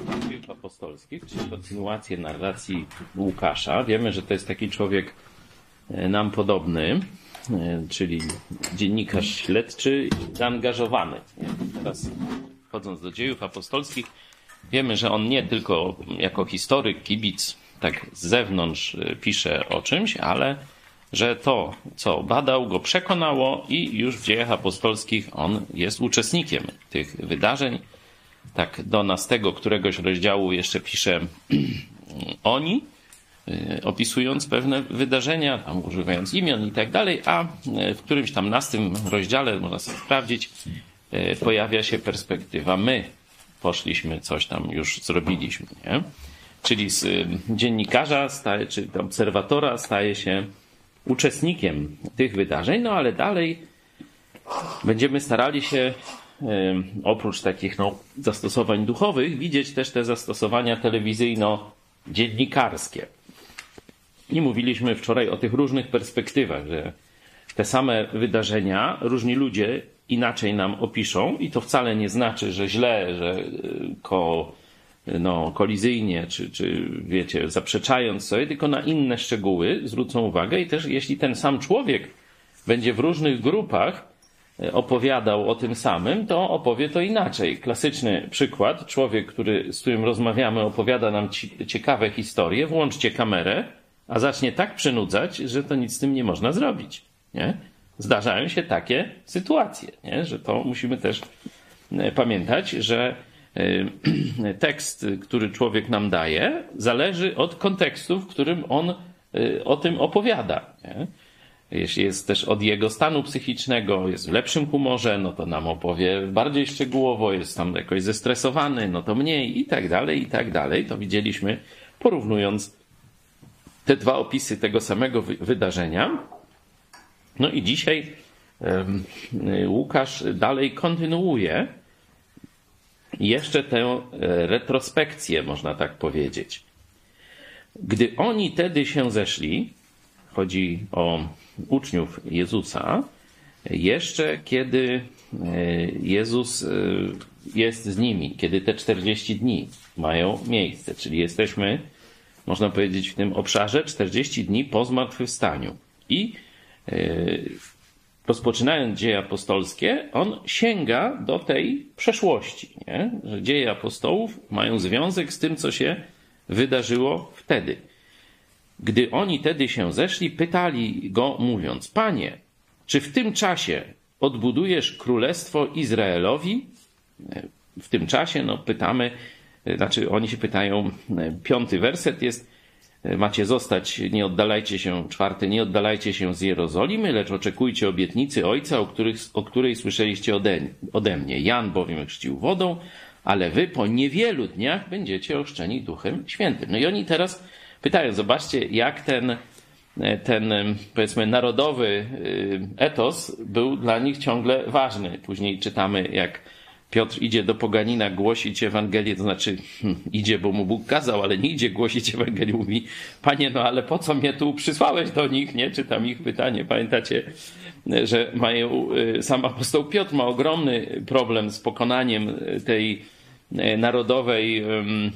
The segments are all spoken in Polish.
do dziejów apostolskich, czyli kontynuację narracji Łukasza. Wiemy, że to jest taki człowiek e, nam podobny, e, czyli dziennikarz śledczy, zaangażowany. Teraz wchodząc do dziejów apostolskich, wiemy, że on nie tylko jako historyk, kibic, tak z zewnątrz e, pisze o czymś, ale że to, co badał, go przekonało i już w dziejach apostolskich on jest uczestnikiem tych wydarzeń. Tak do nas tego któregoś rozdziału jeszcze pisze oni, y, opisując pewne wydarzenia, tam używając imion i tak dalej, a y, w którymś tam nastym rozdziale, można sobie sprawdzić, y, pojawia się perspektywa my poszliśmy, coś tam już zrobiliśmy, nie? Czyli z dziennikarza, staje, czy obserwatora staje się uczestnikiem tych wydarzeń, no ale dalej będziemy starali się oprócz takich no, zastosowań duchowych widzieć też te zastosowania telewizyjno-dziennikarskie. I mówiliśmy wczoraj o tych różnych perspektywach, że te same wydarzenia różni ludzie inaczej nam opiszą i to wcale nie znaczy, że źle, że e, ko, no, kolizyjnie, czy, czy wiecie, zaprzeczając sobie, tylko na inne szczegóły zwrócą uwagę i też jeśli ten sam człowiek będzie w różnych grupach opowiadał o tym samym, to opowie to inaczej. Klasyczny przykład, człowiek, który, z którym rozmawiamy, opowiada nam ciekawe historie, włączcie kamerę, a zacznie tak przynudzać, że to nic z tym nie można zrobić. Nie? Zdarzają się takie sytuacje, nie? że to musimy też e, pamiętać, że Y, tekst, który człowiek nam daje, zależy od kontekstu, w którym on y, o tym opowiada. Nie? Jeśli jest też od jego stanu psychicznego, jest w lepszym humorze, no to nam opowie bardziej szczegółowo, jest tam jakoś zestresowany, no to mniej i tak dalej, i tak dalej. To widzieliśmy porównując te dwa opisy tego samego wydarzenia. No i dzisiaj Łukasz dalej kontynuuje jeszcze tę e, retrospekcję, można tak powiedzieć. Gdy oni tedy się zeszli, chodzi o uczniów Jezusa, jeszcze kiedy e, Jezus e, jest z nimi, kiedy te 40 dni mają miejsce, czyli jesteśmy, można powiedzieć, w tym obszarze 40 dni po zmartwychwstaniu. I rozpoczynając dzieje apostolskie, on sięga do tej przeszłości, nie? że dzieje apostołów mają związek z tym, co się wydarzyło wtedy. Gdy oni tedy się zeszli, pytali go, mówiąc: Panie, czy w tym czasie odbudujesz królestwo Izraelowi? W tym czasie, no pytamy, znaczy oni się pytają, piąty werset jest, macie zostać, nie oddalajcie się, czwarty, nie oddalajcie się z Jerozolimy, lecz oczekujcie obietnicy Ojca, o, których, o której słyszeliście ode, ode mnie. Jan bowiem chrzcił wodą, ale wy po niewielu dniach będziecie ochrzczeni Duchem Świętym. No i oni teraz pytają, zobaczcie, jak ten, ten powiedzmy narodowy y, etos był dla nich ciągle ważny. Później czytamy, jak Piotr idzie do poganina głosić Ewangelię, to znaczy hmm, idzie, bo mu Bóg kazał, ale nie idzie głosić Ewangelię. Mówi, panie, no ale po co mnie tu przysłałeś do nich, nie? Czytam ich pytanie. Pamiętacie, że mają, sam apostoł Piotr ma ogromny problem z pokonaniem tej narodowej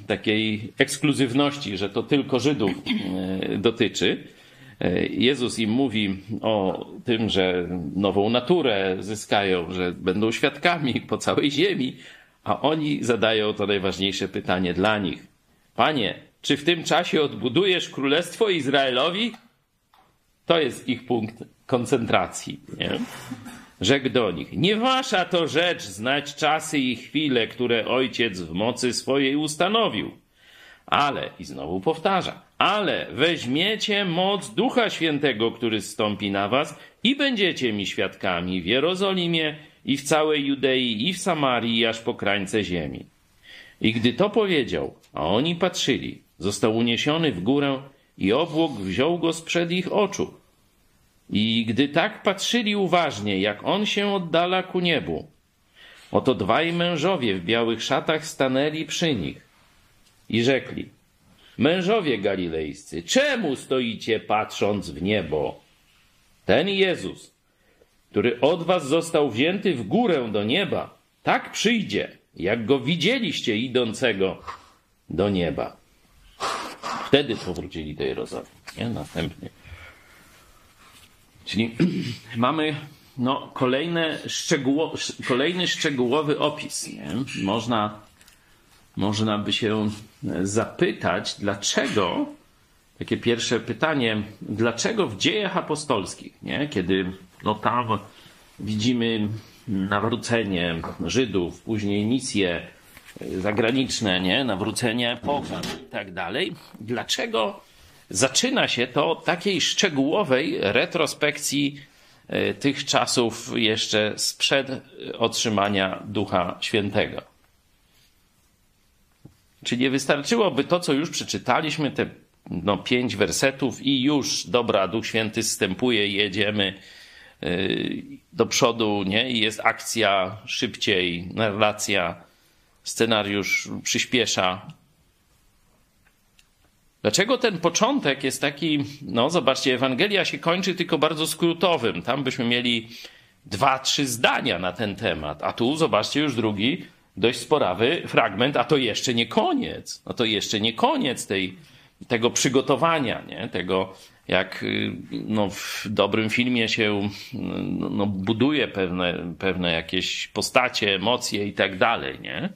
takiej ekskluzywności, że to tylko Żydów y, dotyczy. E, Jezus im mówi o tym, że nową naturę zyskają, że będą świadkami po całej ziemi, a oni zadają to najważniejsze pytanie dla nich. Panie, czy w tym czasie odbudujesz królestwo Izraelowi? To jest ich punkt koncentracji. Nie? Rzekł do nich: Nie wasza to rzecz znać czasy i chwile, które ojciec w mocy swojej ustanowił ale, i znowu powtarza, ale weźmiecie moc Ducha Świętego, który zstąpi na was i będziecie mi świadkami w Jerozolimie i w całej Judei i w Samarii, aż po krańce ziemi. I gdy to powiedział, a oni patrzyli, został uniesiony w górę i obłok wziął go sprzed ich oczu. I gdy tak patrzyli uważnie, jak on się oddala ku niebu, oto dwaj mężowie w białych szatach stanęli przy nich i rzekli: Mężowie galilejscy, czemu stoicie patrząc w niebo? Ten Jezus, który od was został wzięty w górę do nieba, tak przyjdzie, jak go widzieliście idącego do nieba. Wtedy powrócili do Jerozolimy, nie? Następnie. Czyli mamy no, kolejne kolejny szczegółowy opis. Nie? Można, można by się zapytać, dlaczego, takie pierwsze pytanie, dlaczego w dziejach apostolskich, nie? kiedy no, tam widzimy nawrócenie Żydów, później misje zagraniczne, nie? nawrócenie pogan i tak dalej, dlaczego zaczyna się to od takiej szczegółowej retrospekcji e, tych czasów jeszcze sprzed otrzymania Ducha Świętego. Czy nie wystarczyłoby to, co już przeczytaliśmy, te no, pięć wersetów i już, dobra, Duch Święty wstępuje, jedziemy e, do przodu, nie? I jest akcja szybciej, narracja, scenariusz przyspiesza. Dlaczego ten początek jest taki, no zobaczcie, Ewangelia się kończy tylko bardzo skrótowym. Tam byśmy mieli dwa, trzy zdania na ten temat, a tu zobaczcie już drugi, dość sporawy fragment, a to jeszcze nie koniec. No to jeszcze nie koniec tej, tego przygotowania, nie? tego jak no, w dobrym filmie się no, buduje pewne, pewne jakieś postacie, emocje i tak dalej. Nie?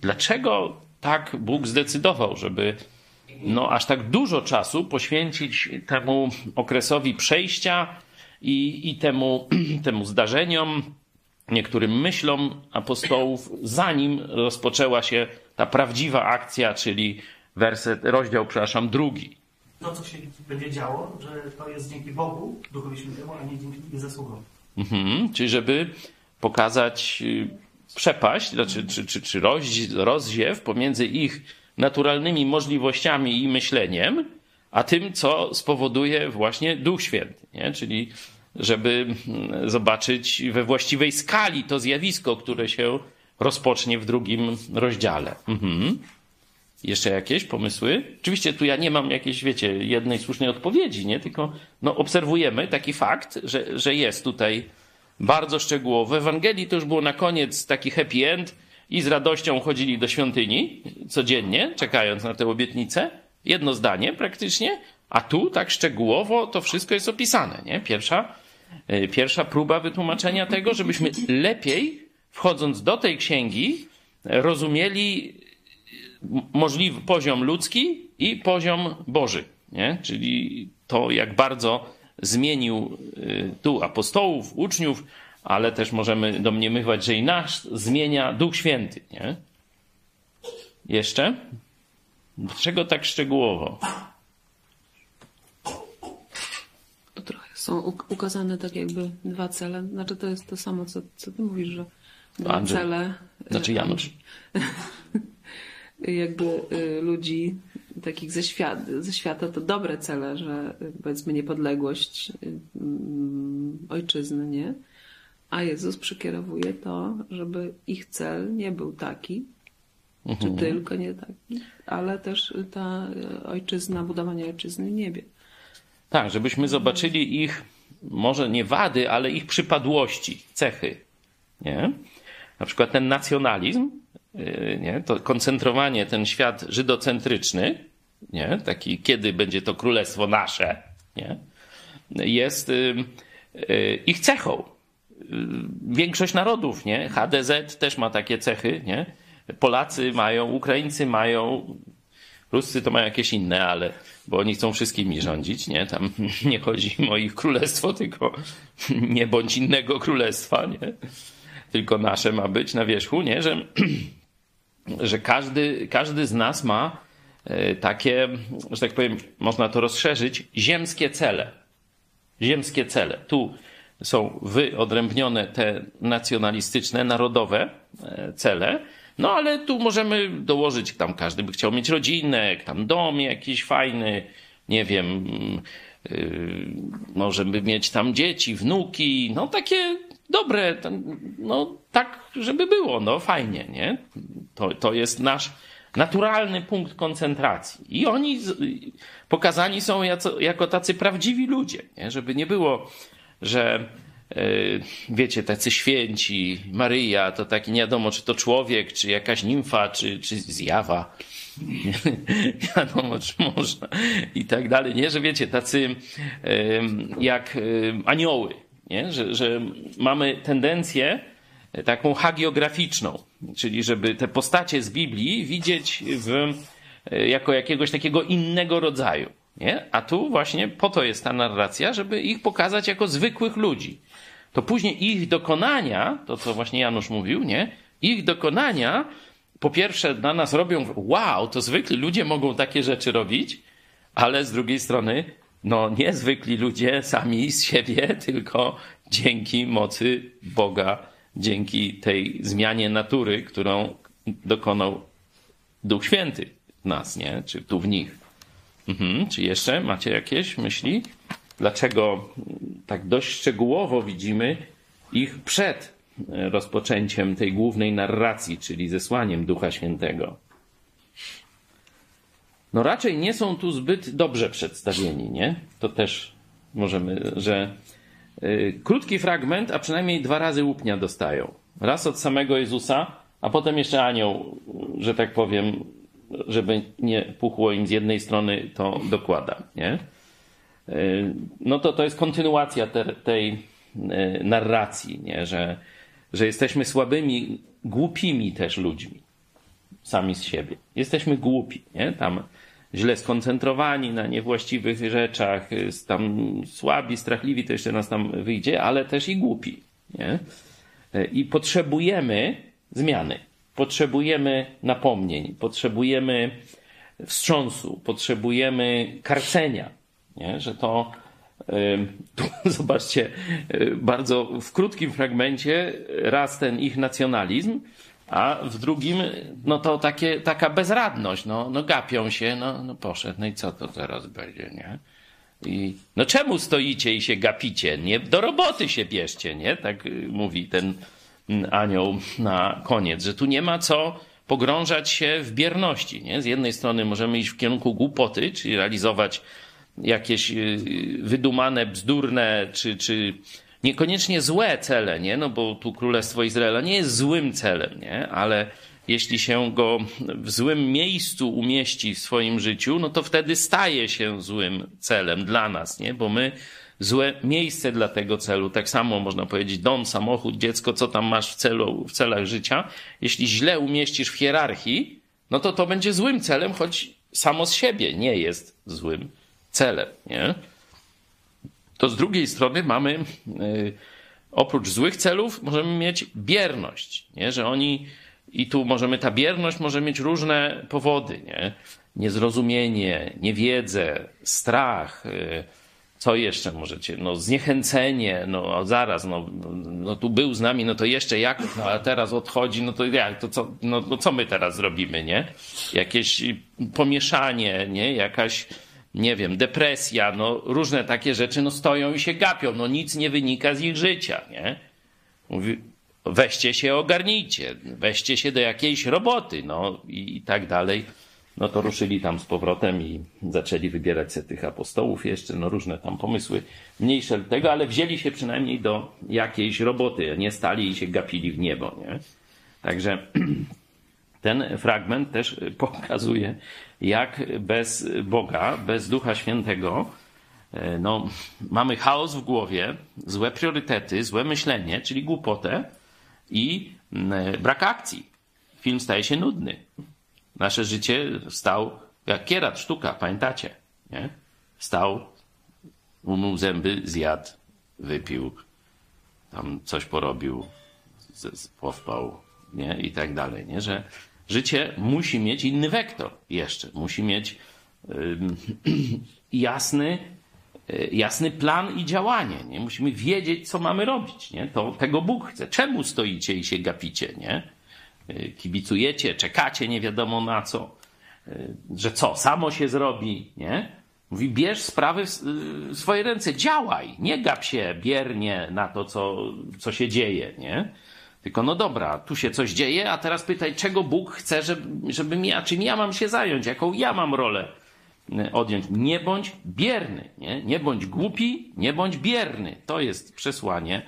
Dlaczego tak Bóg zdecydował, żeby no, aż tak dużo czasu poświęcić temu okresowi przejścia i, i temu, temu zdarzeniom, niektórym myślom apostołów, zanim rozpoczęła się ta prawdziwa akcja, czyli werset, rozdział, przepraszam, drugi. To, co się będzie działo, że to jest dzięki Bogu, Duchowi Świętemu, a nie dzięki zasługom. Mhm, czyli żeby pokazać y, przepaść, znaczy, czy, czy, czy rozziew pomiędzy ich naturalnymi możliwościami i myśleniem, a tym, co spowoduje właśnie Duch Święty. Nie? Czyli żeby mm, zobaczyć we właściwej skali to zjawisko, które się rozpocznie w drugim rozdziale. Mhm. Jeszcze jakieś pomysły? Oczywiście tu ja nie mam jakiejś, wiecie, jednej słusznej odpowiedzi, nie? Tylko no, obserwujemy taki fakt, że, że jest tutaj bardzo szczegółowo. W Ewangelii to już było na koniec taki happy end, i z radością chodzili do świątyni codziennie, czekając na tę obietnicę. Jedno zdanie praktycznie, a tu tak szczegółowo to wszystko jest opisane. Nie? Pierwsza, e, pierwsza próba wytłumaczenia tego, żebyśmy lepiej, wchodząc do tej księgi, rozumieli możliwy poziom ludzki i poziom Boży. Nie? Czyli to, jak bardzo zmienił e, tu apostołów, uczniów, ale też możemy domniemywać, że i nasz zmienia Duch Święty, nie? Jeszcze? Dlaczego tak szczegółowo? To trochę są ukazane tak jakby dwa cele. Znaczy to jest to samo, co, co ty mówisz, że dwa Andrzej. cele. Znaczy Janusz. Jakby y, ludzi takich ze, świat, ze świata to dobre cele, że y, powiedzmy niepodległość y, mm, ojczyzny, nie? A Jezus przekierowuje to, żeby ich cel nie był taki, mhm. czy tylko nie taki, ale też ta ojczyzna, budowanie ojczyzny w niebie. Tak, żebyśmy zobaczyli ich, może nie wady, ale ich przypadłości, cechy. Nie? Na przykład ten nacjonalizm, nie? to koncentrowanie, ten świat żydocentryczny, nie? taki kiedy będzie to królestwo nasze, nie? jest y, y, ich cechą większość narodów, nie? HDZ też ma takie cechy, nie? Polacy mają, Ukraińcy mają, Ruscy to mają jakieś inne, ale bo oni chcą wszystkimi rządzić, nie? Tam nie chodzi o ich królestwo, tylko nie bądź innego królestwa, nie? Tylko nasze ma być na wierzchu, nie? Że, że każdy, każdy z nas ma e, takie, że tak powiem, można to rozszerzyć, ziemskie cele. Ziemskie cele. Tu są wyodrębnione te nacjonalistyczne, narodowe e, cele. No ale tu możemy dołożyć, tam każdy by chciał mieć rodzinę, tam dom jakiś fajny, nie wiem, yy, może by mieć tam dzieci, wnuki, no takie dobre, no tak, żeby było, no fajnie, nie? To, to jest nasz naturalny punkt koncentracji. I oni pokazani są jako, jako tacy prawdziwi ludzie, nie? żeby nie było że wiecie, tacy święci, Maryja, to taki nie wiadomo, czy to człowiek, czy jakaś nimfa, czy, czy zjawa. Nie wiadomo, czy można i tak dalej, nie? Że wiecie, tacy jak anioły, nie? Że, że mamy tendencję taką hagiograficzną, czyli żeby te postacie z Biblii widzieć w, jako jakiegoś takiego innego rodzaju. Nie? A tu właśnie po to jest ta narracja, żeby ich pokazać jako zwykłych ludzi. To później ich dokonania, to co właśnie Janusz mówił, nie? Ich dokonania po pierwsze dla nas robią wow, to zwykli ludzie mogą takie rzeczy robić, ale z drugiej strony no niezwykli ludzie sami z siebie, tylko dzięki mocy Boga, dzięki tej zmianie natury, którą dokonał Duch Święty w nas, nie? Czy tu w nich. Mhm. Czy jeszcze macie jakieś myśli? Dlaczego tak dość szczegółowo widzimy ich przed rozpoczęciem tej głównej narracji, czyli zesłaniem Ducha Świętego? No raczej nie są tu zbyt dobrze przedstawieni, nie? To też możemy, że y, krótki fragment, a przynajmniej dwa razy łupnia dostają. Raz od samego Jezusa, a potem jeszcze anioł, że tak powiem, żeby nie puchło im z jednej strony, to dokłada, nie? Y, no to to jest kontynuacja te, tej y, narracji, nie? Że, że jesteśmy słabymi, głupimi też ludźmi, sami z siebie. Jesteśmy głupi, nie? Tam źle skoncentrowani na niewłaściwych rzeczach, y, tam słabi, strachliwi, to jeszcze nas tam wyjdzie, ale też i głupi, nie? I potrzebujemy zmiany. Potrzebujemy napomnień, potrzebujemy wstrząsu, potrzebujemy karcenia, nie? że to tu, zobaczcie, y, bardzo w krótkim fragmencie raz ten ich nacjonalizm, a w drugim, no to takie, taka bezradność, no, no gapią się, no, no poszedł, no i co to teraz będzie, nie? I, no czemu stoicie i się gapicie? Nie, do roboty się bierzcie, nie? Tak y, mówi ten anioł na koniec, że tu nie ma co pogrążać się w bierności. Nie? Z jednej strony możemy iść w kierunku głupoty, czyli realizować jakieś y, wydumane, bzdurne, czy, czy niekoniecznie złe cele, nie? No bo tu Królestwo Izraela nie jest złym celem, nie? Ale jeśli się go w złym miejscu umieści w swoim życiu, no to wtedy staje się złym celem dla nas, nie? Bo my złe miejsce dla tego celu. Tak samo można powiedzieć dom, samochód, dziecko, co tam masz w, celu, w celach życia. Jeśli źle umieścisz w hierarchii, no to to będzie złym celem, choć samo z siebie nie jest złym celem. Nie? To z drugiej strony mamy, yy, oprócz złych celów, możemy mieć bierność, nie? że oni, i tu możemy, ta bierność może mieć różne powody, nie? niezrozumienie, niewiedzę, strach, yy, co jeszcze możecie? No zniechęcenie, no zaraz, no, no tu był z nami, no to jeszcze jak, no a teraz odchodzi, no to jak, to co, no, no co my teraz zrobimy, nie? Jakieś pomieszanie, nie? Jakaś, nie wiem, depresja, no różne takie rzeczy, no stoją i się gapią, no nic nie wynika z ich życia, nie? Mówi, weźcie się, ogarnijcie, weźcie się do jakiejś roboty, no i, i tak dalej no to ruszyli tam z powrotem i zaczęli wybierać se tych apostołów jeszcze, no różne tam pomysły, mniejsze tego, ale wzięli się przynajmniej do jakiejś roboty, nie stali i się gapili w niebo, nie? Także ten fragment też pokazuje, jak bez Boga, bez Ducha Świętego, e, no, mamy chaos w głowie, złe priorytety, złe myślenie, czyli głupotę i brak akcji. Film staje się nudny. Nasze życie stał jak kierat, sztuka, pamiętacie? Nie? Stał, umył zęby, zjadł, wypił, tam coś porobił, powpał, nie? I tak dalej, nie? Że życie musi mieć inny wektor jeszcze. Musi mieć jasny, y, jasny plan i działanie, nie? Musimy wiedzieć, co mamy robić, nie? To tego Bóg chce. Czemu stoicie i się gapicie, nie? Y, kibicujecie, czekacie nie wiadomo na co, y, że co, samo się zrobi, nie? Mówi, bierz sprawy w swoje ręce, działaj, nie gap się biernie na to, co, co się dzieje, nie? Tylko no dobra, tu się coś dzieje, a teraz pytaj, czego Bóg chce, żeby, żebym ja, czym ja mam się zająć, jaką ja mam rolę y, odjąć. Nie bądź bierny, nie? nie bądź głupi, nie bądź bierny. To jest przesłanie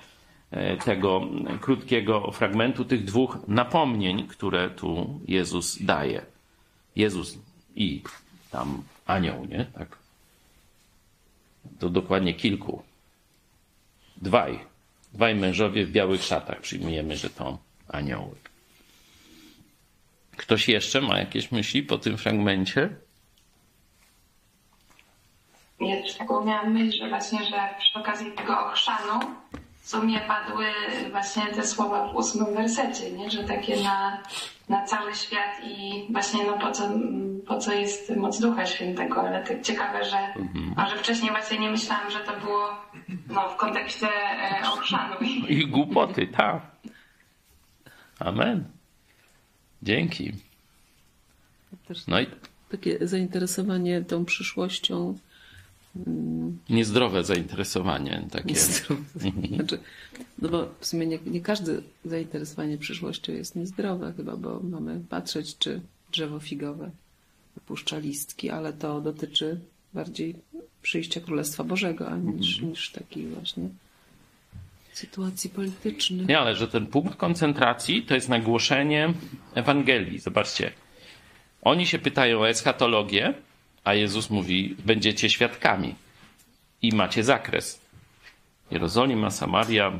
e, tego krótkiego fragmentu, tych dwóch napomnień, które tu Jezus daje. Jezus i tam anioł, nie? Tak. To dokładnie kilku. Dwaj. Dwaj mężowie w białych szatach. Przyjmujemy, że to anioły. Ktoś jeszcze ma jakieś myśli po tym fragmencie? Ja też taką miałam myśl, że właśnie, że przy okazji tego ochrzanu w sumie padły właśnie te słowa w ósmym wersecie, nie? że takie na, na cały świat i właśnie no po co, po co jest moc Ducha Świętego, ale tak ciekawe, że Mhm. a że wcześniej właśnie nie myślałam, że to było no, w kontekście e, ochrzanu. I głupoty, tak. Amen. Dzięki. No i takie zainteresowanie tą przyszłością niezdrowe zainteresowanie takie. niezdrowe. Mhm. Znaczy, no bo w sumie nie, nie każde zainteresowanie przyszłością jest niezdrowe chyba, bo mamy patrzeć, czy drzewo figowe wypuszcza listki, ale to dotyczy bardziej przyjścia Królestwa Bożego, a niż, Mhm. niż takiej właśnie sytuacji politycznych. Nie, ale że ten punkt koncentracji to jest nagłoszenie Ewangelii. Zobaczcie. Oni się pytają o eschatologię, a Jezus mówi: Będziecie świadkami i macie zakres. Jerozolima, Samaria,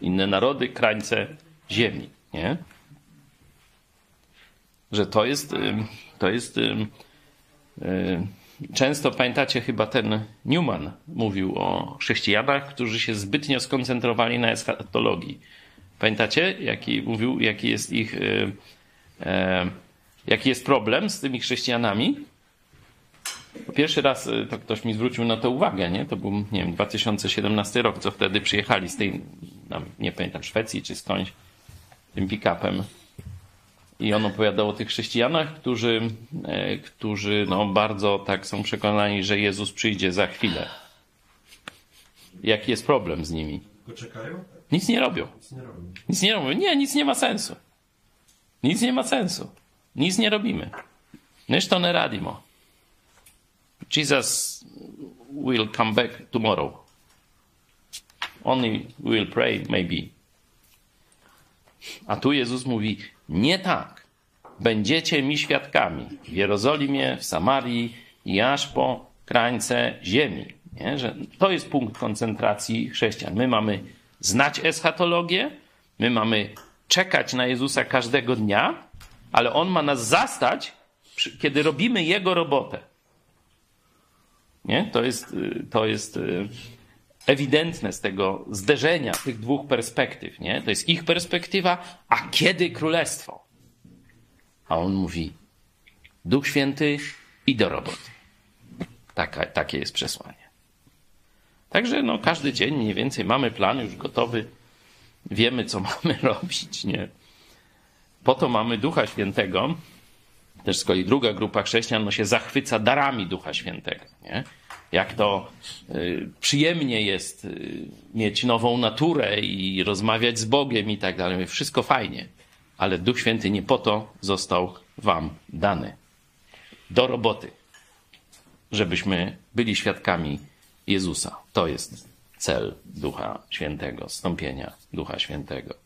inne narody, krańce ziemi. Nie? Że to jest, to jest Często pamiętacie, chyba ten Newman mówił o chrześcijanach, którzy się zbytnio skoncentrowali na eschatologii. Pamiętacie, jaki mówił, jaki jest ich, e, e, jaki jest problem z tymi chrześcijanami? Pierwszy raz e, to ktoś mi zwrócił na to uwagę, nie? To był, nie wiem, 2017 rok, co wtedy przyjechali z tej, nie pamiętam, Szwecji czy skądś, tym pick-upem i on opowiadał o tych chrześcijanach, którzy, e, którzy no, bardzo tak są przekonani, że Jezus przyjdzie za chwilę. Jaki jest problem z nimi? Czekają? Nic nie robią. Nic nie robią. Nic nie robią. Nie, nic nie ma sensu. Nic nie ma sensu. Nic nie robimy. Nyż to nie radimo. Jesus will come back tomorrow. Only will pray, maybe. A tu Jezus mówi, nie tak. Będziecie mi świadkami w Jerozolimie, w Samarii i aż po krańce ziemi. Nie? Że to jest punkt koncentracji chrześcijan. My mamy znać eschatologię, my mamy czekać na Jezusa każdego dnia, ale On ma nas zastać, kiedy robimy Jego robotę. Nie? To jest, y, to jest y, ewidentne z tego zderzenia tych dwóch perspektyw. Nie? To jest ich perspektywa, a kiedy królestwo? A on mówi: Duch Święty i do roboty. Taka, takie jest przesłanie. Także no, każdy dzień mniej więcej mamy plan już gotowy. Wiemy, co mamy robić. Nie? Po to mamy Ducha Świętego. Też z kolei druga grupa chrześcijan no, się zachwyca darami Ducha Świętego. Nie? Jak to y, przyjemnie jest y, mieć nową naturę i rozmawiać z Bogiem i tak dalej. Wszystko fajnie, ale Duch Święty nie po to został wam dany. Do roboty, żebyśmy byli świadkami Jezusa. To jest cel Ducha Świętego, stąpienia Ducha Świętego.